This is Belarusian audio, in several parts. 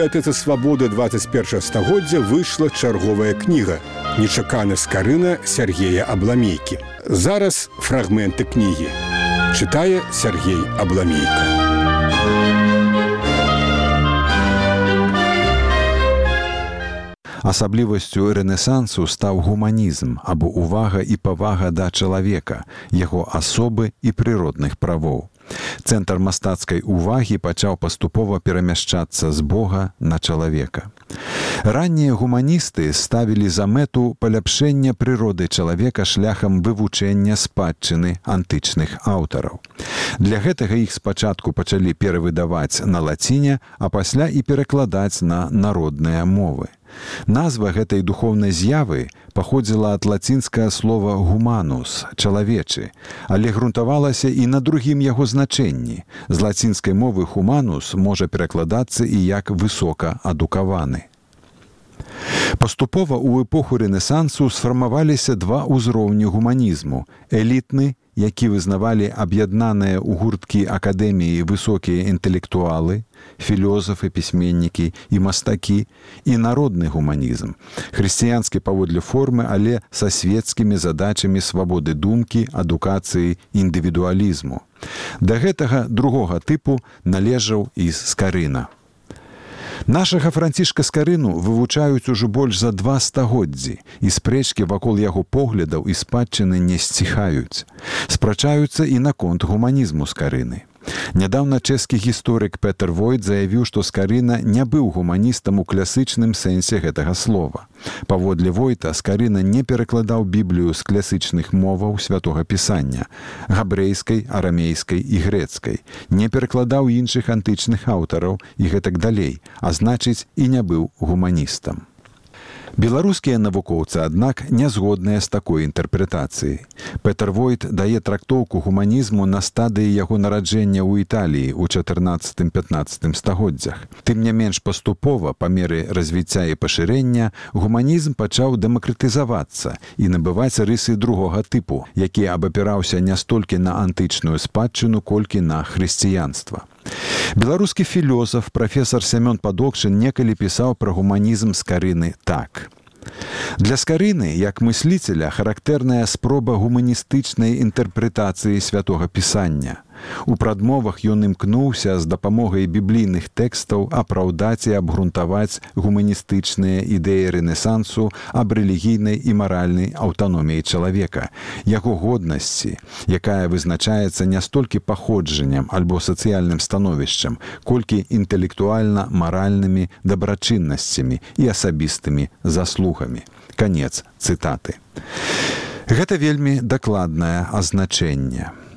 бібліятэцы свабоды 21 стагоддзя выйшла чарговая кніга нечакана скарына Сергея абламейкі зараз фрагменты кнігі. Чытае Сергей абламейка. Асаблівасцю рэнесансу стаў гуманізм або увага і павага да чалавека, яго асобы і прыродных правоў. Цэнтр мастацкай увагі пачаў паступова перамяшчацца з Бога на чалавека. Раннія гуманісты ставілі за мэту паляпшэння прыроды чалавека шляхам вывучэння спадчыны антычных аўтараў. Для гэтага іх спачатку пачалі перавыдаваць на лаціне, а пасля і перакладаць на народныя мовы. Назва гэтай духоўнай з'явы паходзіла ад лацінскага слова гуманус чалавечы, але грунтавалася і на другім яго значэнні. З лацінскай мовы хуманус можа перакладацца і як высока адукаваны. Паступова ў эпоху рэнесансу сфармаваліся два ўзроўні гуманізму элітны які вызнавалі аб'яднаныя ў гурткі акадэміі высокія інтэлектуалы, філёзафы, пісьменнікі і мастакі і народны гуманізм. Хрысціянскі паводле формы, але са свецкімі задачамі свабоды думкі, адукацыі індывідуалізму. Да гэтага другога тыпу належаў і скарына. Нашага францішка скарыну вывучаюць ужо больш за два стагоддзі і спрэчкі вакол яго поглядаў і спадчыны не сціхаюць. Спрачаюцца і наконт гуманізму скарыны. Нядаўна чэшскі гісторык Петр Войт заявіў, што скарына не быў гуманістам у класычным сэнсе гэтага слова. Паводле войта скарына не перакладаў біблію з класычных моваў святога пісання габрэйскай, арамейскай і грэцкай, не перакладаў іншых антычных аўтараў і гэтак далей, а значыць і не быў гуманістам. Беларускія навукоўцы, аднак, не згодныя з такой інтэрпрэтацыяй. Петр Войт дае трактоўку гуманізму на стадыі яго нараджэння ў Італіі ў 14-15 стагоддзях. Тым не менш паступова па меры развіцця і пашырэння гуманізм пачаў дэмакратызавацца і набываць рысы другога тыпу, які абапіраўся не столькі на антычную спадчыну, колькі на хрысціянства. Беларускі філёзаф прафесор Семён Падокшын некалі пісаў пра гуманізм скарыны так. Для скарыны, як мысліцеля, характэрная спроба гуманістычнай інтэрпрэтацыі святога пісання. У прадмовах ён імкнуўся з дапамогай біблійных тэкстаў апраўдаць і абгрунтаваць гуманістычныя ідэі рэнесансу аб рэлігійнай і маральнай аўтаноміі чалавека, яго годнасці, якая вызначаецца не столькі паходжаннем альбо сацыяльным становішчам, колькі інтэлектуальна маральнымі дабрачыннасцямі і асабістымі заслугамі. Канец цытаты. Гэта вельмі дакладнае азначэнне.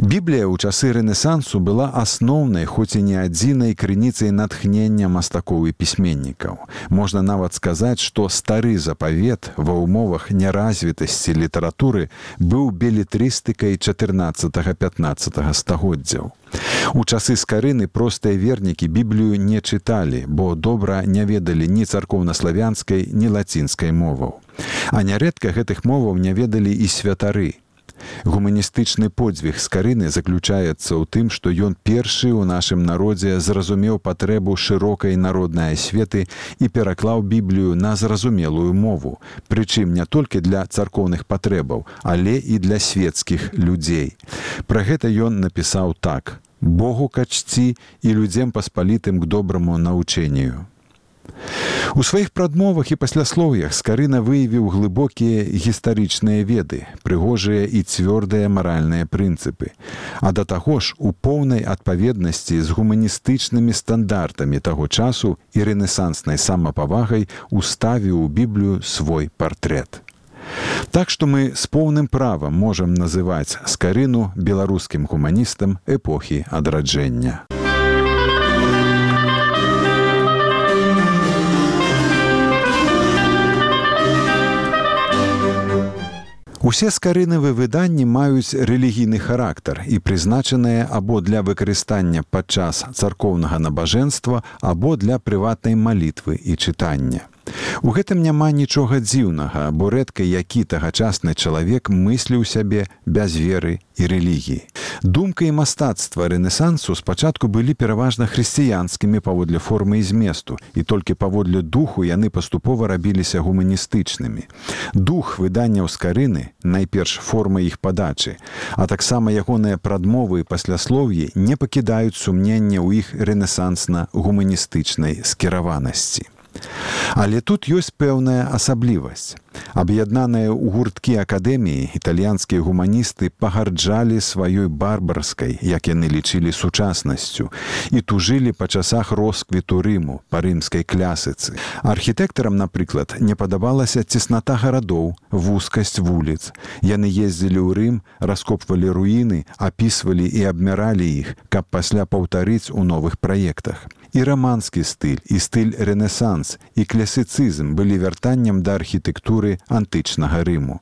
Біблія ў часы рэнесансу была асноўнай, хоць і не адзінай крыніцай натхнення мастакоў і пісьменнікаў. Можна нават сказаць, што стары запавет ва ўмовах няразвітасці літаратуры быў белітрыстыкай 14-15 стагоддзяў. У часы скарыны простыя вернікі біблію не чыталі, бо добра не ведалі ні царкоўнаславянскай, ні лацінскай моваў. А нярэдка гэтых моваў не ведалі і святары. Гуманістычны подзвіг скарыны заключаецца ў тым, што ён першы ў нашым народзе зразумеў патрэбу шырокай народнай асветы і пераклаў біблію на зразумелую мову, прычым не толькі для царкоўных патрэбаў, але і для светскіх людзей. Пра гэта ён напісаў так: Богу качці і людзем паспалітым к добраму навучэнню. У сваіх прадмовах і пасляслоўях скарына выявіў глыбокія гістарычныя веды, прыгожыя і цвёрдыя маральныя прынцыпы. А да таго ж у поўнай адпаведнасці з гуманістычнымі стандартамі таго часу і рэнесанснай самапавагай уставіў у біблію свой партрэт. Так што мы з поўным правам можам называць скарыну беларускім гуманістам эпохі адраджэння. Усе скарынавы выданні маюць рэлігійны характар і прызначаныя або для выкарыстання падчас царкоўнага набажэнства або для прыватнай малітвы і чытання. У гэтым няма нічога дзіўнага, бо рэдка які тагачасны чалавек мысліў сябе без веры і рэлігіі. Думка і мастацтва рэнесансу спачатку былі пераважна хрысціянскімі паводле формы і зместу, і толькі паводле духу яны паступова рабіліся гуманістычнымі. Дух выданняў скарыны, найперш форма іх падачы, а таксама ягоныя прадмовы і пасляслоўі не пакідаюць сумнення ў іх рэнесансна-гуманістычнай скіраванасці. Але тут ёсць пэўная асаблівасць. Аб'яднаныя ў гурткі акадэміі італьянскія гуманісты пагарджалі сваёй барбарскай, як яны лічылі сучаснасцю і тужылі па часах росквіту рыму па рымскай клясыцы. Архітэктарам, напрыклад, не падабалася цесната гарадоў, вузкасць вуліц. Яны ездзілі ў рым, раскопвалі руіны, апісвалі і абмяралі іх, каб пасля паўтарыць у новых праектах і раманскі стыль і стыль рэнесанс і клясыцызм былі вяртаннем да архітэктуры антычнага рыму.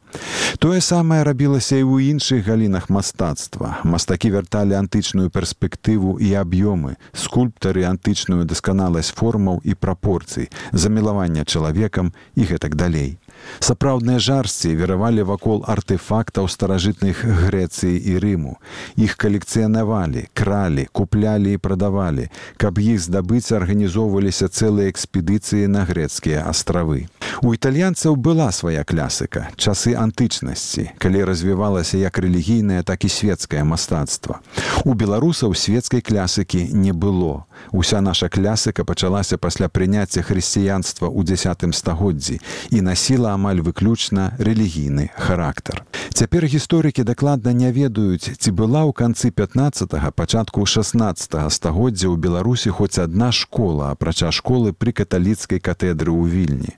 Тое самае рабілася і ў іншых галінах мастацтва. Мастакі вярталі антычную перспектыву і аб'ёмы, скульптары антычную дасканаласць формаў і прапорцый, замілавання чалавекам і гэтак далей. Сапраўдныя жарсці веравалі вакол артэфактаў старажытных Грэцыі і Рыму. Іх калекцыянавалі, кралі, куплялі і прадавалі, каб іх здабыць арганізоўваліся цэлыя экспедыцыі на грэцкія астравы. У італьянцаў была свая клясыка, часы антычнасці, калі развівалася як рэлігійнае, так і светскае мастацтва. У беларусаў светскай клясыкі не было. Уся наша клясыка пачалася пасля прыняцця хрысціянства ў десятым стагоддзі і насіла амаль выключна рэлігійны характар. Цяпер гісторыкі дакладна не ведаюць, ці была ў канцы 15 пачатку 16 стагоддзя ў Беларусі хоць адна школа, апрача школы пры каталіцкай катедры ў вільні.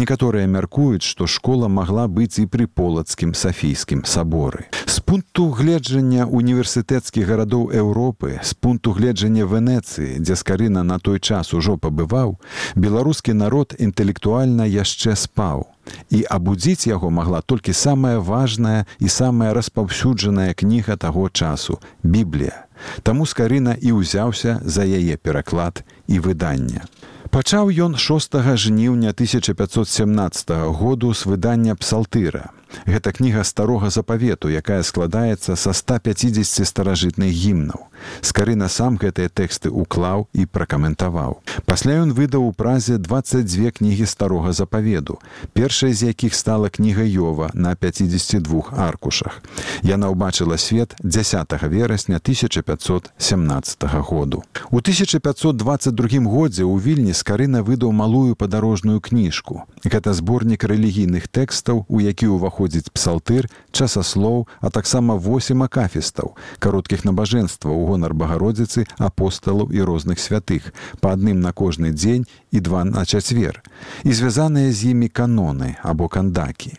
Некаторыя мяркуюць, што школа магла быць і пры полацкім сафійскім саборы. З пункту гледжання універсітэцкіх гарадоў Еўропы, з пункту гледжання Венецыі, дзе скарына на той час ужо пабываў, беларускі народ інтэлектуальна яшчэ спаў. І абудзіць яго магла толькі самая важная і самая распаўсюджаная кніга таго часу Біблія. Таму скарына і ўзяўся за яе пераклад і выдання. Пачаў ён 6 жніўня 1517 году з выдання псалтыра. Гэта кніга старога запавету, якая складаецца са 150 старажытных гімнаў. Скарына сам гэтыя тэксты ўклаў і пракаментаваў. Пасля ён выдаў у празе 22 кнігі старога запаведу, першая з якіх стала кніга Йова на 52 аркушах. Яна ўбачыла свет 10 верасня 1517 году. У 1522 годзе ў вільні скарына выдаў малую падарожную кніжку. Гэта зборнік рэлігійных тэкстаў, у які ўваходзіць псалтыр, часаслоў, а таксама восем акафістаў, кароткіх набажэнстваў у гонар багародзіцы апосталаў і розных святых, па адным на кожны дзень і два на чацвер, і звязаныя з імі каноны або кандакі.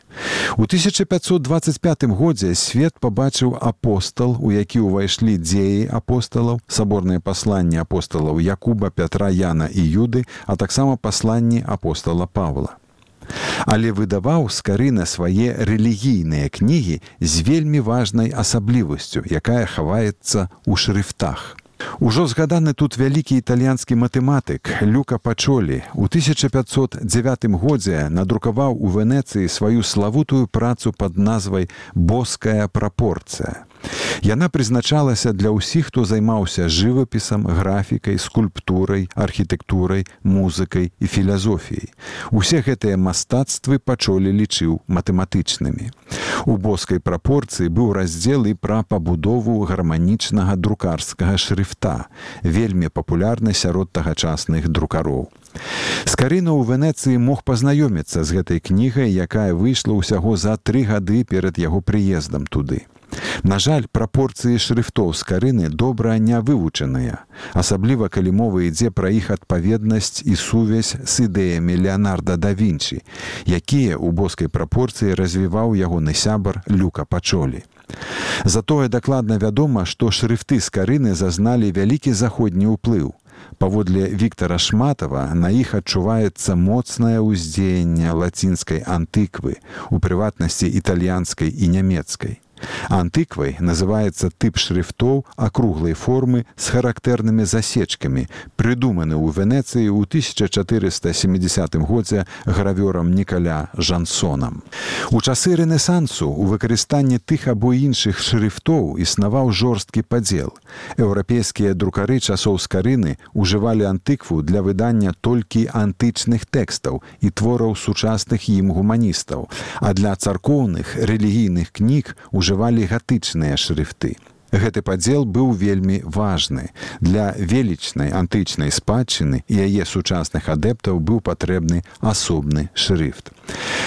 У 1525 годзе свет пабачыў апостал, у які ўвайшлі дзеі апосталаў, саборныя пасланні апосталаў Якуба Пятра Яна і Юды, а таксама пасланні апостала Павла але выдаваў скарына свае рэлігійныя кнігі з вельмі важнай асаблівасцю, якая хаваецца ў шрыфтах. Ужо згаданы тут вялікі італьянскі матэматык люка пачолі у 1509 годзе надрукаваў у венецыі сваю славутую працу пад назвай боская прапорцыя Яна прызначалася для ўсіх, хто займаўся жывапісам, графікай, скульптурай, архітэктурай, музыкай і філазофіяй. Усе гэтыя мастацтвы пачолі лічыў матэматычнымі. У боскай прапорцыі быў раздзел і пра пабудову гарманічнага друкарскага шрыфта, вельмі папулярны сярод тагачасных друкароў. Скарына ў Венецыі мог пазнаёміцца з гэтай кнігай, якая выйшла ўсяго за тры гады перад яго прыездам туды. На жаль, прапорцыі шрыфтоў з карыны добра не вывучаныя, асабліва калі мова ідзе пра іх адпаведнасць і сувязь з ідэямі Леонарда да Вінчы, якія ў боскай прапорцыі развіваў ягоны сябар люка пачолі. Затое дакладна вядома, што шрыфты з карыны зазналі вялікі заходні ўплыў. Паводле Віктара Шматава на іх адчуваецца моцнае ўздзеянне лацінскай антыквы, у прыватнасці італьянскай і нямецкай. Антыквай называецца тып шрыфтоў акруглай формы з характэрнымі засечкамі, прыдуманы ў Венецыі ў 1470 годзе гравёрам Нікаля Жансонам. У часы рэнесансу у выкарыстанні тых або іншых шрыфтоў існаваў жорсткі падзел. Еўрапейскія друкары часоў скарыны ўжывалі антыкву для выдання толькі антычных тэкстаў і твораў сучасных ім гуманістаў, а для царкоўных рэлігійных кніг ужывалі гатычныя шрыфты. Гэты падзел быў вельмі важны. Для велічнай антычнай спадчыны і яе сучасных адэптаў быў патрэбны асобны шрыфт.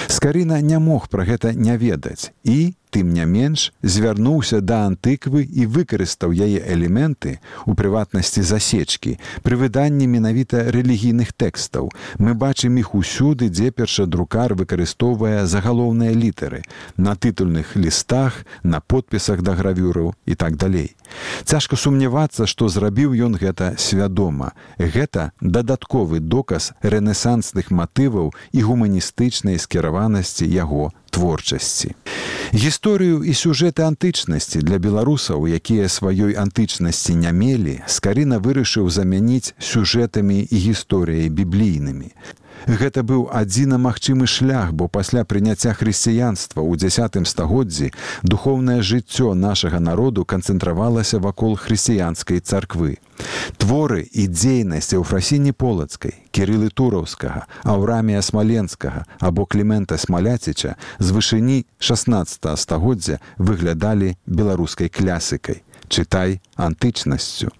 Скарына не мог пра гэта не ведаць і, тым не менш звярнуўся да антыквы і выкарыстаў яе элементы у прыватнасці засечкі пры выданні менавіта рэлігійных тэкстаў. Мы бачым іх усюды дзе першадрукар выкарыстоўвае загалоўныя літары на тытульных лістах на подпісах да гравюраў і так далей. Цяжка сумнявацца што зрабіў ён гэта свядома. Гэта дадатковы доказ рэнесансных матываў і гуманістычнай скіраванасці яго творчасці. Гісторыю і сюжэты антычнасці для беларусаў, якія сваёй антычнасці не мелі, скарына вырашыў замяніць сюжэтамі і гісторыяй біблійнымі. Гэта быў адзіна магчымы шлях, бо пасля прыняцця хрысціянства ў дзясятым стагоддзі духоўнае жыццё нашага народу канцэнтравалася вакол хрысціянскай царквы. Творы і дзейнасць Еўфрасіні полацкай, кірылы тураўскага, аўрамія смаленскага або клімента смаляціча з вышыні 16 стагоддзя выглядалі беларускай клясыкай. Чытай антычнасцю.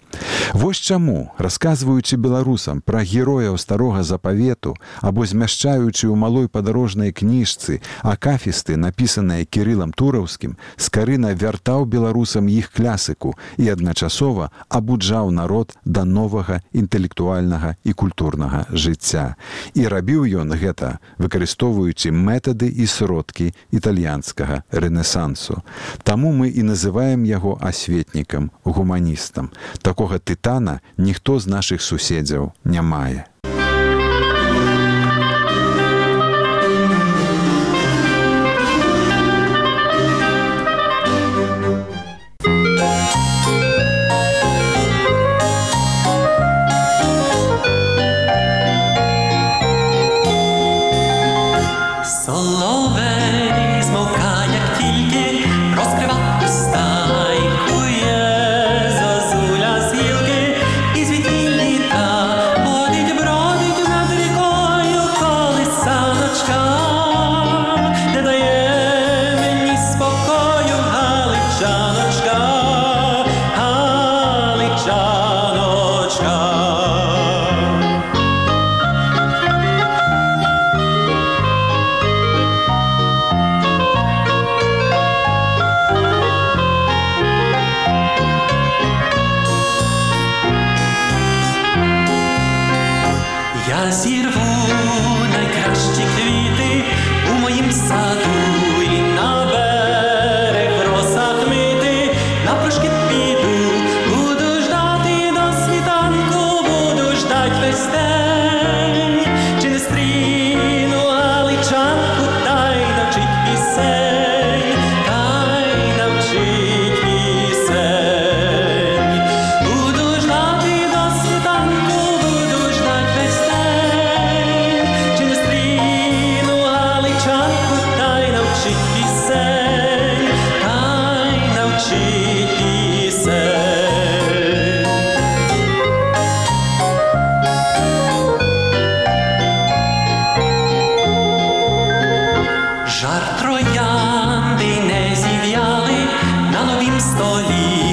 Вось чаму, расказваючы беларусам пра герояў старога запавету або змяшчаючы ў малой падарожнай кніжцы акафісты, напісаныя кірылам тураўскім, скарына вяртаў беларусам іх клясыку і адначасова абуджаў народ да новага інтэлектуальнага і культурнага жыцця. І рабіў ён гэта, выкарыстоўваючы метады і сродкі італьянскага рэнесансу. Таму мы і называем яго асветнікам, гуманістам. Такога тытана ніхто з нашых суседзяў не мае. decir see